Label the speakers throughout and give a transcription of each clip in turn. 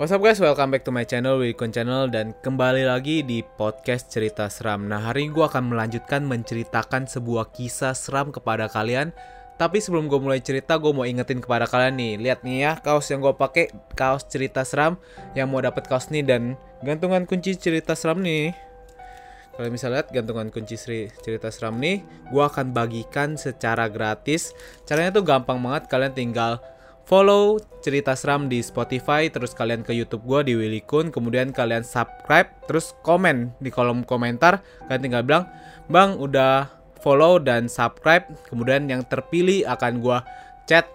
Speaker 1: What's up guys, welcome back to my channel, Wikun Channel. Dan kembali lagi di podcast cerita seram. Nah hari ini gue akan melanjutkan menceritakan sebuah kisah seram kepada kalian. Tapi sebelum gue mulai cerita, gue mau ingetin kepada kalian nih. Lihat nih ya, kaos yang gue pakai kaos cerita seram Yang mau dapet kaos nih. Dan gantungan kunci cerita seram nih. Kalian bisa lihat gantungan kunci cerita seram nih. Gue akan bagikan secara gratis. Caranya tuh gampang banget, kalian tinggal follow cerita seram di Spotify, terus kalian ke YouTube gue di Willy Kun, kemudian kalian subscribe, terus komen di kolom komentar, kalian tinggal bilang, bang udah follow dan subscribe, kemudian yang terpilih akan gue chat,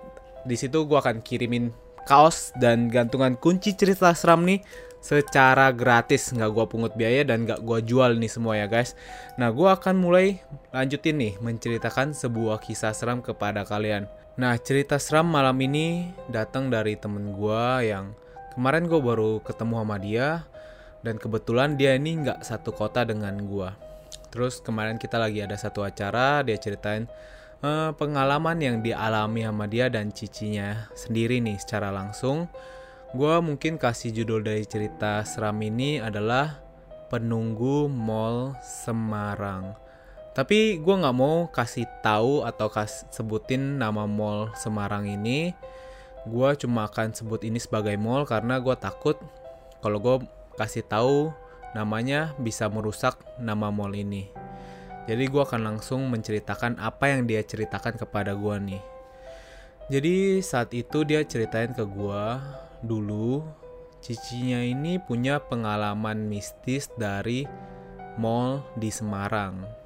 Speaker 1: di situ gue akan kirimin kaos dan gantungan kunci cerita seram nih secara gratis. Nggak gue pungut biaya dan nggak gue jual nih semua ya guys. Nah gue akan mulai lanjutin nih menceritakan sebuah kisah seram kepada kalian Nah cerita seram malam ini datang dari temen gue yang kemarin gue baru ketemu sama dia dan kebetulan dia ini nggak satu kota dengan gue. Terus kemarin kita lagi ada satu acara dia ceritain uh, pengalaman yang dialami sama dia dan cicinya sendiri nih secara langsung. Gue mungkin kasih judul dari cerita seram ini adalah Penunggu Mall Semarang. Tapi gue nggak mau kasih tahu atau kas sebutin nama mall Semarang ini. Gue cuma akan sebut ini sebagai mall karena gue takut kalau gue kasih tahu namanya bisa merusak nama mall ini. Jadi gue akan langsung menceritakan apa yang dia ceritakan kepada gue nih. Jadi saat itu dia ceritain ke gue dulu cicinya ini punya pengalaman mistis dari mall di Semarang.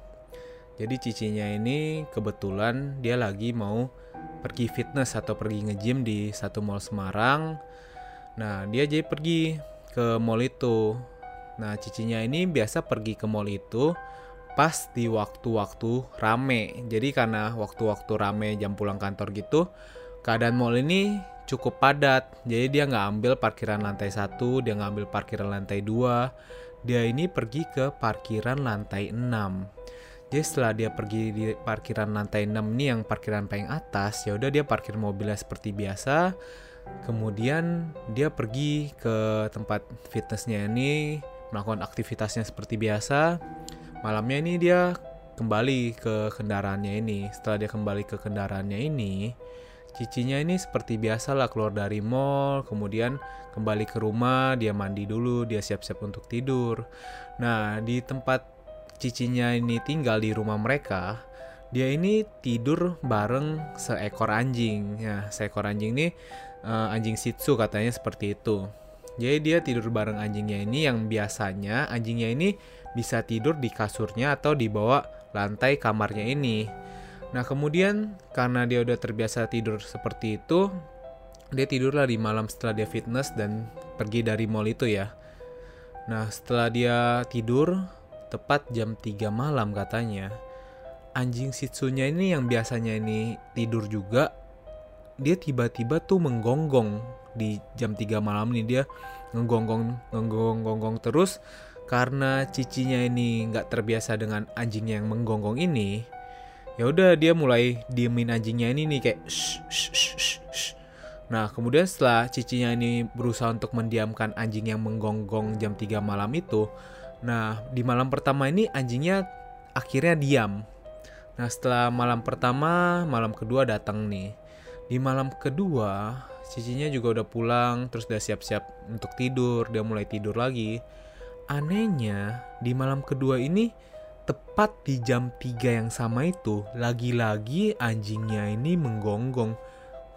Speaker 1: Jadi cicinya ini kebetulan dia lagi mau pergi fitness atau pergi nge-gym di satu mall Semarang. Nah, dia jadi pergi ke mall itu. Nah, cicinya ini biasa pergi ke mall itu pas di waktu-waktu rame. Jadi karena waktu-waktu rame jam pulang kantor gitu, keadaan mall ini cukup padat. Jadi dia nggak ambil parkiran lantai satu, dia nggak ambil parkiran lantai dua. Dia ini pergi ke parkiran lantai 6 jadi setelah dia pergi di parkiran lantai 6 nih yang parkiran paling atas, ya udah dia parkir mobilnya seperti biasa. Kemudian dia pergi ke tempat fitnessnya ini, melakukan aktivitasnya seperti biasa. Malamnya ini dia kembali ke kendaraannya ini. Setelah dia kembali ke kendaraannya ini, cicinya ini seperti biasa lah keluar dari mall, kemudian kembali ke rumah, dia mandi dulu, dia siap-siap untuk tidur. Nah, di tempat cicinya ini tinggal di rumah mereka, dia ini tidur bareng seekor anjing. Ya, seekor anjing ini uh, anjing Shih Tzu katanya seperti itu. Jadi dia tidur bareng anjingnya ini yang biasanya anjingnya ini bisa tidur di kasurnya atau di bawah lantai kamarnya ini. Nah kemudian karena dia udah terbiasa tidur seperti itu, dia tidurlah di malam setelah dia fitness dan pergi dari mall itu ya. Nah setelah dia tidur, tepat jam 3 malam katanya. Anjing Shih Tzu-nya ini yang biasanya ini tidur juga, dia tiba-tiba tuh menggonggong di jam 3 malam ini dia ngegonggong ngegonggong terus karena cicinya ini nggak terbiasa dengan anjingnya yang menggonggong ini ya udah dia mulai diemin anjingnya ini nih kayak shh, shh, shh, shh. Nah, kemudian setelah cicinya ini berusaha untuk mendiamkan anjing yang menggonggong jam 3 malam itu, Nah, di malam pertama ini anjingnya akhirnya diam. Nah, setelah malam pertama, malam kedua datang nih. Di malam kedua, cicinya juga udah pulang, terus udah siap-siap untuk tidur, dia mulai tidur lagi. Anehnya, di malam kedua ini tepat di jam 3 yang sama itu, lagi-lagi anjingnya ini menggonggong.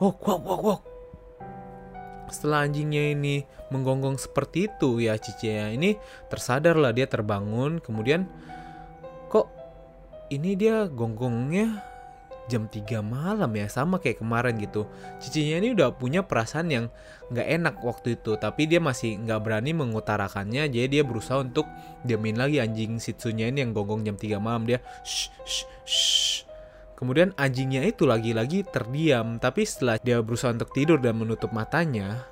Speaker 1: Wok, wok, wok, wok setelah anjingnya ini menggonggong seperti itu ya cicinya ini tersadarlah dia terbangun. Kemudian kok ini dia gonggongnya jam 3 malam ya? Sama kayak kemarin gitu. Cicinya ini udah punya perasaan yang nggak enak waktu itu tapi dia masih nggak berani mengutarakannya. Jadi dia berusaha untuk diamin lagi anjing sitsunya ini yang gonggong jam 3 malam. Dia shh, shh, shh. Kemudian anjingnya itu lagi-lagi terdiam, tapi setelah dia berusaha untuk tidur dan menutup matanya,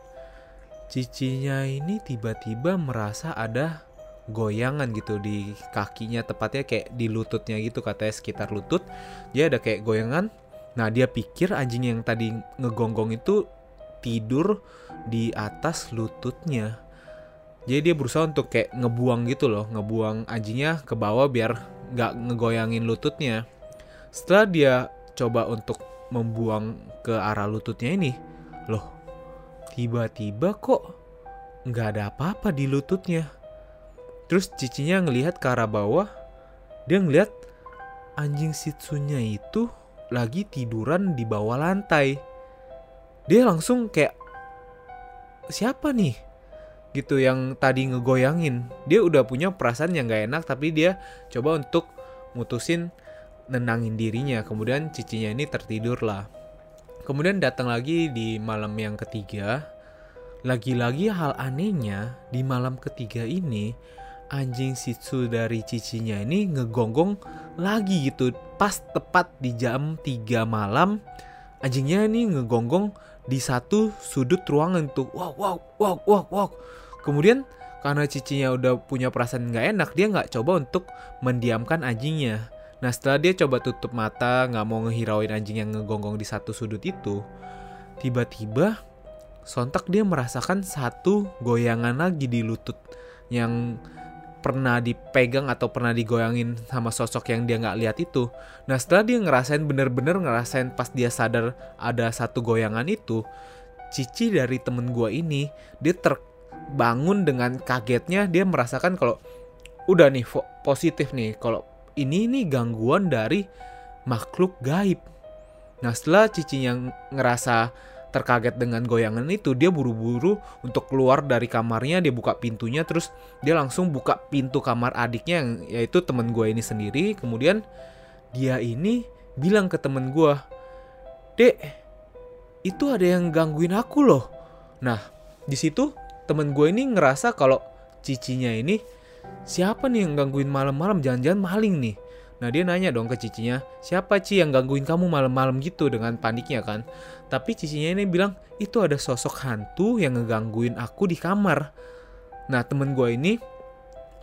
Speaker 1: cicinya ini tiba-tiba merasa ada goyangan gitu di kakinya, tepatnya kayak di lututnya gitu katanya sekitar lutut. Dia ada kayak goyangan. Nah, dia pikir anjing yang tadi ngegonggong itu tidur di atas lututnya. Jadi dia berusaha untuk kayak ngebuang gitu loh, ngebuang anjingnya ke bawah biar nggak ngegoyangin lututnya. Setelah dia coba untuk membuang ke arah lututnya ini, loh, tiba-tiba kok nggak ada apa-apa di lututnya. Terus cicinya ngelihat ke arah bawah, dia ngelihat anjing Shih itu lagi tiduran di bawah lantai. Dia langsung kayak siapa nih? Gitu yang tadi ngegoyangin. Dia udah punya perasaan yang gak enak tapi dia coba untuk mutusin nenangin dirinya. Kemudian cicinya ini tertidur lah. Kemudian datang lagi di malam yang ketiga. Lagi-lagi hal anehnya di malam ketiga ini anjing Shih dari cicinya ini ngegonggong lagi gitu pas tepat di jam 3 malam anjingnya ini ngegonggong di satu sudut ruangan tuh wow wow wow wow wow kemudian karena cicinya udah punya perasaan nggak enak dia nggak coba untuk mendiamkan anjingnya nah setelah dia coba tutup mata nggak mau ngehirauin anjing yang ngegonggong di satu sudut itu tiba-tiba sontak dia merasakan satu goyangan lagi di lutut yang pernah dipegang atau pernah digoyangin sama sosok yang dia nggak lihat itu. Nah setelah dia ngerasain bener-bener ngerasain pas dia sadar ada satu goyangan itu, Cici dari temen gue ini dia terbangun dengan kagetnya dia merasakan kalau udah nih positif nih kalau ini nih gangguan dari makhluk gaib. Nah setelah Cici yang ngerasa terkaget dengan goyangan itu dia buru-buru untuk keluar dari kamarnya dia buka pintunya terus dia langsung buka pintu kamar adiknya yang yaitu temen gue ini sendiri kemudian dia ini bilang ke temen gue dek itu ada yang gangguin aku loh nah di situ temen gue ini ngerasa kalau cicinya ini siapa nih yang gangguin malam-malam jangan-jangan maling nih Nah dia nanya dong ke cicinya, siapa Ci yang gangguin kamu malam-malam gitu dengan paniknya kan? Tapi cicinya ini bilang, itu ada sosok hantu yang ngegangguin aku di kamar. Nah temen gue ini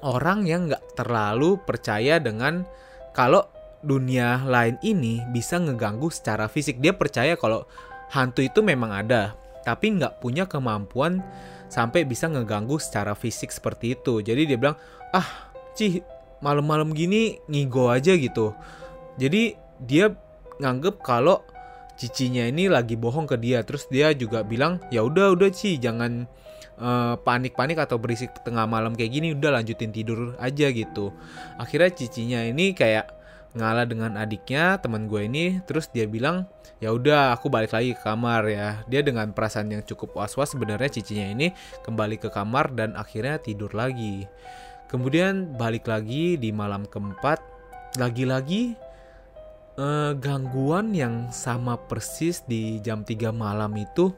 Speaker 1: orang yang gak terlalu percaya dengan kalau dunia lain ini bisa ngeganggu secara fisik. Dia percaya kalau hantu itu memang ada, tapi nggak punya kemampuan sampai bisa ngeganggu secara fisik seperti itu. Jadi dia bilang, ah Ci malam-malam gini ngigo aja gitu. Jadi dia nganggep kalau cicinya ini lagi bohong ke dia. Terus dia juga bilang, ya udah udah Ci, jangan eh, panik-panik uh, atau berisik tengah malam kayak gini. Udah lanjutin tidur aja gitu. Akhirnya cicinya ini kayak ngalah dengan adiknya teman gue ini terus dia bilang ya udah aku balik lagi ke kamar ya. Dia dengan perasaan yang cukup was was sebenarnya cicinya ini kembali ke kamar dan akhirnya tidur lagi. Kemudian balik lagi di malam keempat, lagi-lagi eh, gangguan yang sama persis di jam 3 malam itu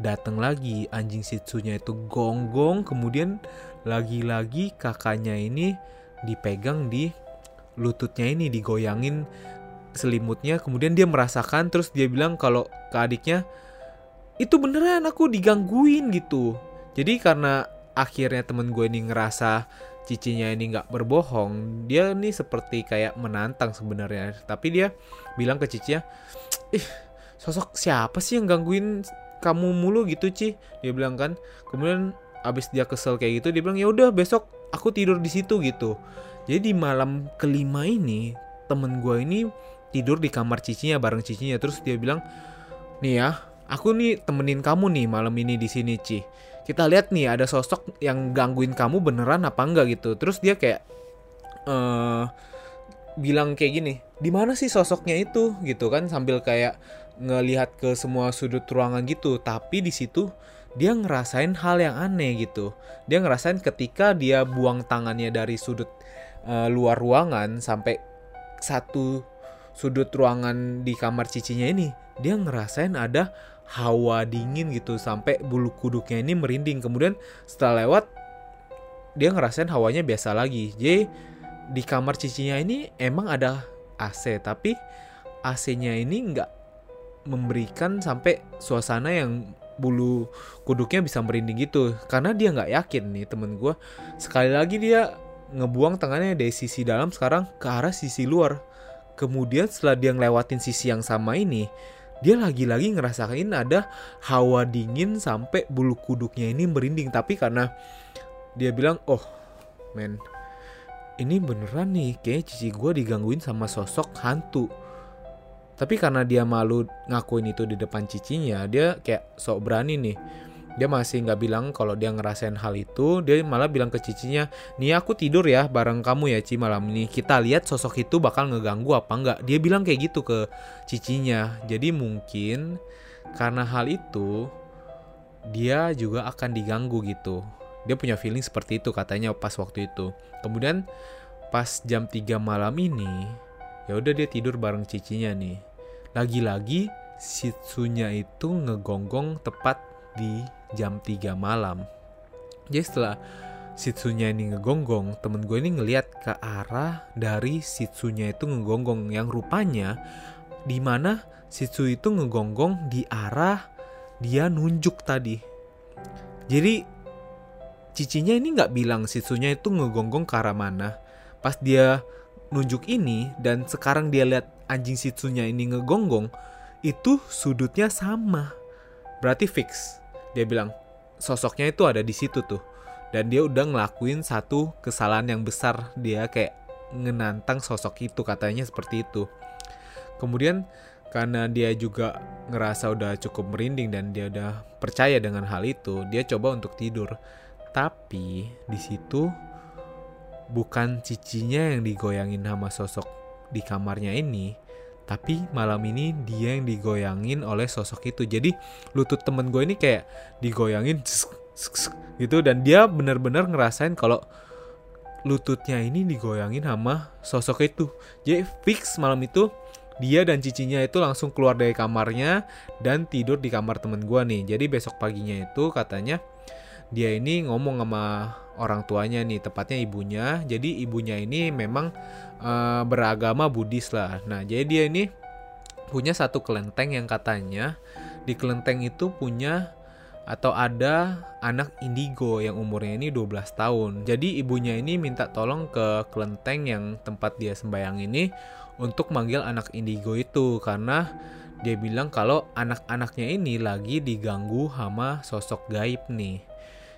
Speaker 1: datang lagi. Anjing sitsunya itu gonggong kemudian lagi-lagi kakaknya ini dipegang di lututnya ini digoyangin selimutnya kemudian dia merasakan terus dia bilang kalau ke adiknya itu beneran aku digangguin gitu. Jadi karena akhirnya temen gue ini ngerasa cicinya ini nggak berbohong dia nih seperti kayak menantang sebenarnya. Tapi dia bilang ke cicinya ih sosok siapa sih yang gangguin kamu mulu gitu Ci? Dia bilang kan. Kemudian abis dia kesel kayak gitu dia bilang ya udah besok aku tidur di situ gitu. Jadi di malam kelima ini temen gue ini tidur di kamar cicinya bareng cicinya. Terus dia bilang nih ya aku nih temenin kamu nih malam ini di sini Ci. Kita lihat nih ada sosok yang gangguin kamu beneran apa enggak gitu. Terus dia kayak uh, bilang kayak gini di mana sih sosoknya itu? Gitu kan sambil kayak ngelihat ke semua sudut ruangan gitu. Tapi di situ dia ngerasain hal yang aneh gitu. Dia ngerasain ketika dia buang tangannya dari sudut uh, luar ruangan sampai satu sudut ruangan di kamar cicinya ini dia ngerasain ada hawa dingin gitu sampai bulu kuduknya ini merinding. Kemudian setelah lewat dia ngerasain hawanya biasa lagi. Jadi di kamar cicinya ini emang ada AC tapi AC-nya ini nggak memberikan sampai suasana yang bulu kuduknya bisa merinding gitu. Karena dia nggak yakin nih temen gue sekali lagi dia ngebuang tangannya dari sisi dalam sekarang ke arah sisi luar kemudian setelah dia ngelewatin sisi yang sama ini dia lagi-lagi ngerasain ada hawa dingin sampai bulu kuduknya ini merinding. Tapi karena dia bilang oh men ini beneran nih kayak cici gue digangguin sama sosok hantu. Tapi karena dia malu ngakuin itu di depan cicinya dia kayak sok berani nih dia masih nggak bilang kalau dia ngerasain hal itu dia malah bilang ke cicinya nih aku tidur ya bareng kamu ya Ci malam ini. Kita lihat sosok itu bakal ngeganggu apa enggak dia bilang kayak gitu ke cicinya. Jadi mungkin karena hal itu dia juga akan diganggu gitu. Dia punya feeling seperti itu katanya pas waktu itu. Kemudian pas jam 3 malam ini ya udah dia tidur bareng cicinya nih. Lagi-lagi Shitsunya itu ngegonggong tepat di jam 3 malam. Jadi setelah Shitsunya ini ngegonggong, temen gue ini ngeliat ke arah dari Shitsunya itu ngegonggong yang rupanya di mana Shitsu itu ngegonggong di arah dia nunjuk tadi. Jadi cicinya ini nggak bilang Shitsunya itu ngegonggong ke arah mana. Pas dia nunjuk ini dan sekarang dia lihat anjing Shitsunya ini ngegonggong, itu sudutnya sama. Berarti fix. Dia bilang, sosoknya itu ada di situ tuh. Dan dia udah ngelakuin satu kesalahan yang besar. Dia kayak ngenantang sosok itu katanya seperti itu. Kemudian karena dia juga ngerasa udah cukup merinding dan dia udah percaya dengan hal itu dia coba untuk tidur. Tapi di situ bukan cicinya yang digoyangin sama sosok di kamarnya ini tapi malam ini dia yang digoyangin oleh sosok itu. Jadi lutut temen gue ini kayak digoyangin gitu. Dan dia benar-benar ngerasain kalau lututnya ini digoyangin sama sosok itu. Jadi fix malam itu dia dan cicinya itu langsung keluar dari kamarnya dan tidur di kamar temen gue nih. Jadi besok paginya itu katanya dia ini ngomong sama orang tuanya nih tepatnya ibunya jadi ibunya ini memang uh, beragama Buddhis lah nah jadi dia ini punya satu kelenteng yang katanya di kelenteng itu punya atau ada anak indigo yang umurnya ini 12 tahun. Jadi ibunya ini minta tolong ke kelenteng yang tempat dia sembayang ini untuk manggil anak indigo itu karena dia bilang kalau anak-anaknya ini lagi diganggu sama sosok gaib nih.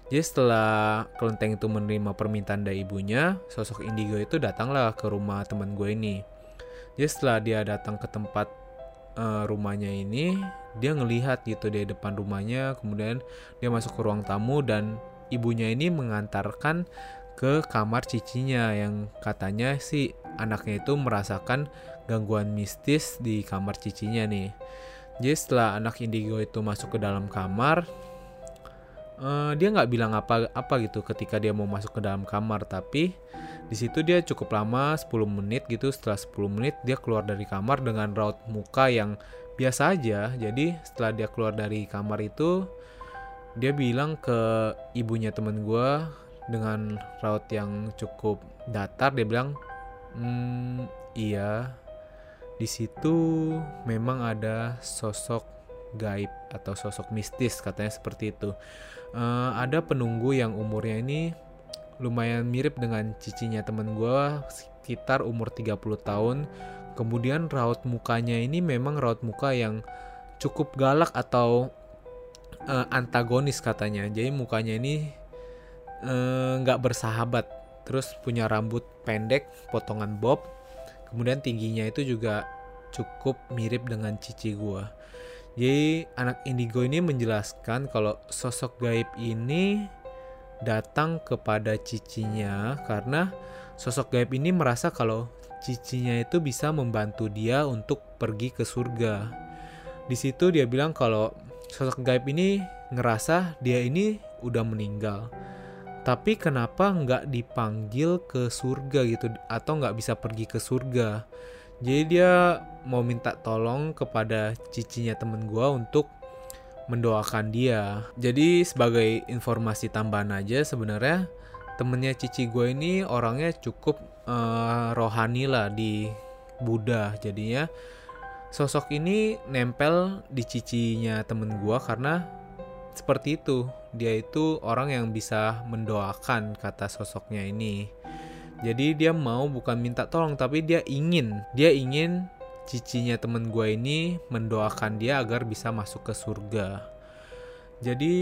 Speaker 1: Jadi setelah kelenteng itu menerima permintaan dari ibunya, sosok indigo itu datanglah ke rumah teman gue ini. Jadi setelah dia datang ke tempat uh, rumahnya ini, dia ngelihat gitu di depan rumahnya, kemudian dia masuk ke ruang tamu dan ibunya ini mengantarkan ke kamar cicinya yang katanya si anaknya itu merasakan gangguan mistis di kamar cicinya nih. Jadi setelah anak indigo itu masuk ke dalam kamar, uh, dia nggak bilang apa apa gitu ketika dia mau masuk ke dalam kamar tapi di situ dia cukup lama 10 menit gitu. Setelah 10 menit dia keluar dari kamar dengan raut muka yang biasa aja. Jadi setelah dia keluar dari kamar itu dia bilang ke ibunya temen gue dengan raut yang cukup datar dia bilang hmm, iya di situ memang ada sosok gaib atau sosok mistis katanya seperti itu uh, ada penunggu yang umurnya ini lumayan mirip dengan cicinya temen gue sekitar umur 30 tahun. Kemudian raut mukanya ini memang raut muka yang cukup galak atau uh, antagonis katanya. Jadi mukanya ini eh, nggak uh, bersahabat. Terus punya rambut pendek potongan bob. Kemudian tingginya itu juga cukup mirip dengan cici gue jadi anak indigo ini menjelaskan kalau sosok gaib ini datang kepada cicinya karena sosok gaib ini merasa kalau cicinya itu bisa membantu dia untuk pergi ke surga. Di situ dia bilang kalau sosok gaib ini ngerasa dia ini udah meninggal. Tapi kenapa nggak dipanggil ke surga gitu atau nggak bisa pergi ke surga? Jadi dia mau minta tolong kepada cicinya temen gue untuk mendoakan dia. Jadi sebagai informasi tambahan aja sebenarnya temennya cici gue ini orangnya cukup uh, rohani lah di Buddha jadinya. Sosok ini nempel di cicinya temen gue karena seperti itu. Dia itu orang yang bisa mendoakan kata sosoknya ini jadi dia mau bukan minta tolong tapi dia ingin, dia ingin cicinya temen gue ini mendoakan dia agar bisa masuk ke surga. Jadi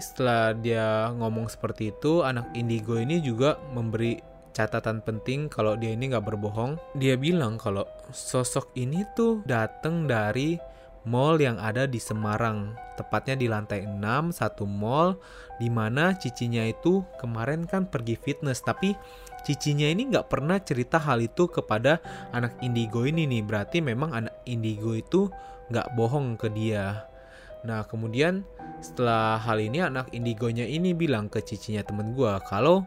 Speaker 1: setelah dia ngomong seperti itu, anak indigo ini juga memberi catatan penting kalau dia ini nggak berbohong. Dia bilang kalau sosok ini tuh datang dari mall yang ada di Semarang, tepatnya di lantai 6, satu mall di mana cicinya itu kemarin kan pergi fitness, tapi cicinya ini nggak pernah cerita hal itu kepada anak indigo ini nih, berarti memang anak indigo itu nggak bohong ke dia. Nah, kemudian setelah hal ini anak indigonya ini bilang ke cicinya temen gue kalau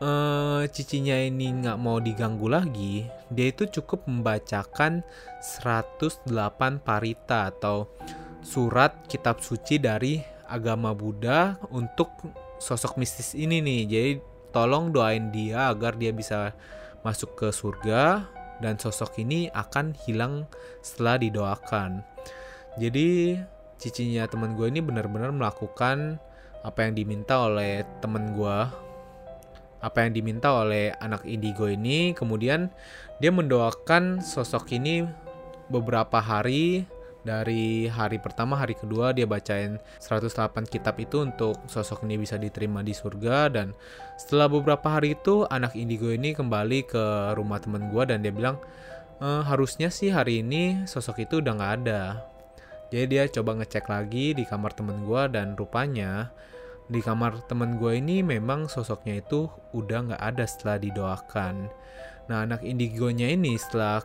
Speaker 1: uh, cicinya ini nggak mau diganggu lagi, dia itu cukup membacakan 108 parita atau surat kitab suci dari agama Buddha untuk sosok mistis ini nih. Jadi tolong doain dia agar dia bisa masuk ke surga dan sosok ini akan hilang setelah didoakan. Jadi cicinya teman gue ini benar-benar melakukan apa yang diminta oleh teman gue apa yang diminta oleh anak indigo ini. Kemudian dia mendoakan sosok ini beberapa hari. Dari hari pertama hari kedua dia bacain 108 kitab itu untuk sosok ini bisa diterima di surga. Dan setelah beberapa hari itu anak indigo ini kembali ke rumah temen gue dan dia bilang e, harusnya sih hari ini sosok itu udah nggak ada. Jadi dia coba ngecek lagi di kamar temen gue dan rupanya di kamar temen gue ini memang sosoknya itu udah nggak ada setelah didoakan. Nah anak indigonya ini setelah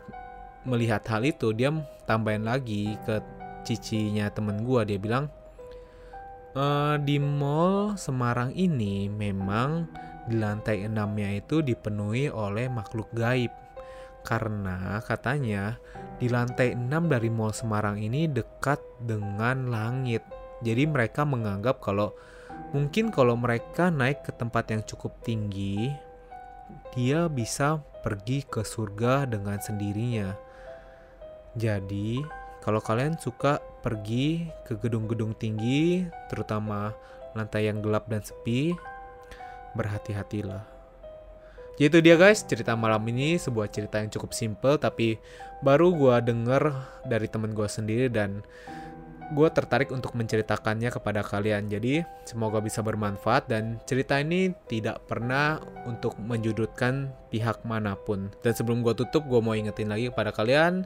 Speaker 1: melihat hal itu dia tambahin lagi ke cicinya temen gue dia bilang e, di mall Semarang ini memang di lantai enamnya itu dipenuhi oleh makhluk gaib karena katanya di lantai 6 dari Mall Semarang ini dekat dengan langit. Jadi mereka menganggap kalau mungkin kalau mereka naik ke tempat yang cukup tinggi, dia bisa pergi ke surga dengan sendirinya. Jadi, kalau kalian suka pergi ke gedung-gedung tinggi, terutama lantai yang gelap dan sepi, berhati-hatilah. Jadi itu dia guys, cerita malam ini sebuah cerita yang cukup simple tapi baru gue denger dari temen gue sendiri dan gue tertarik untuk menceritakannya kepada kalian. Jadi semoga bisa bermanfaat dan cerita ini tidak pernah untuk menjudutkan pihak mana pun. Dan sebelum gue tutup, gue mau ingetin lagi kepada kalian,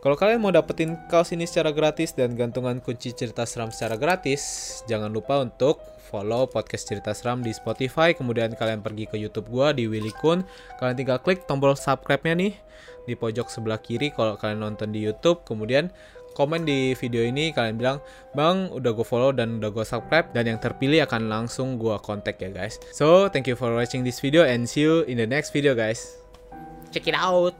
Speaker 1: kalau kalian mau dapetin kaos ini secara gratis dan gantungan kunci cerita seram secara gratis, jangan lupa untuk follow podcast cerita seram di Spotify, kemudian kalian pergi ke YouTube gua di Willy Kun, kalian tinggal klik tombol subscribe-nya nih di pojok sebelah kiri kalau kalian nonton di YouTube, kemudian komen di video ini kalian bilang bang udah gue follow dan udah gue subscribe dan yang terpilih akan langsung gue kontak ya guys. So thank you for watching this video and see you in the next video guys. Check it out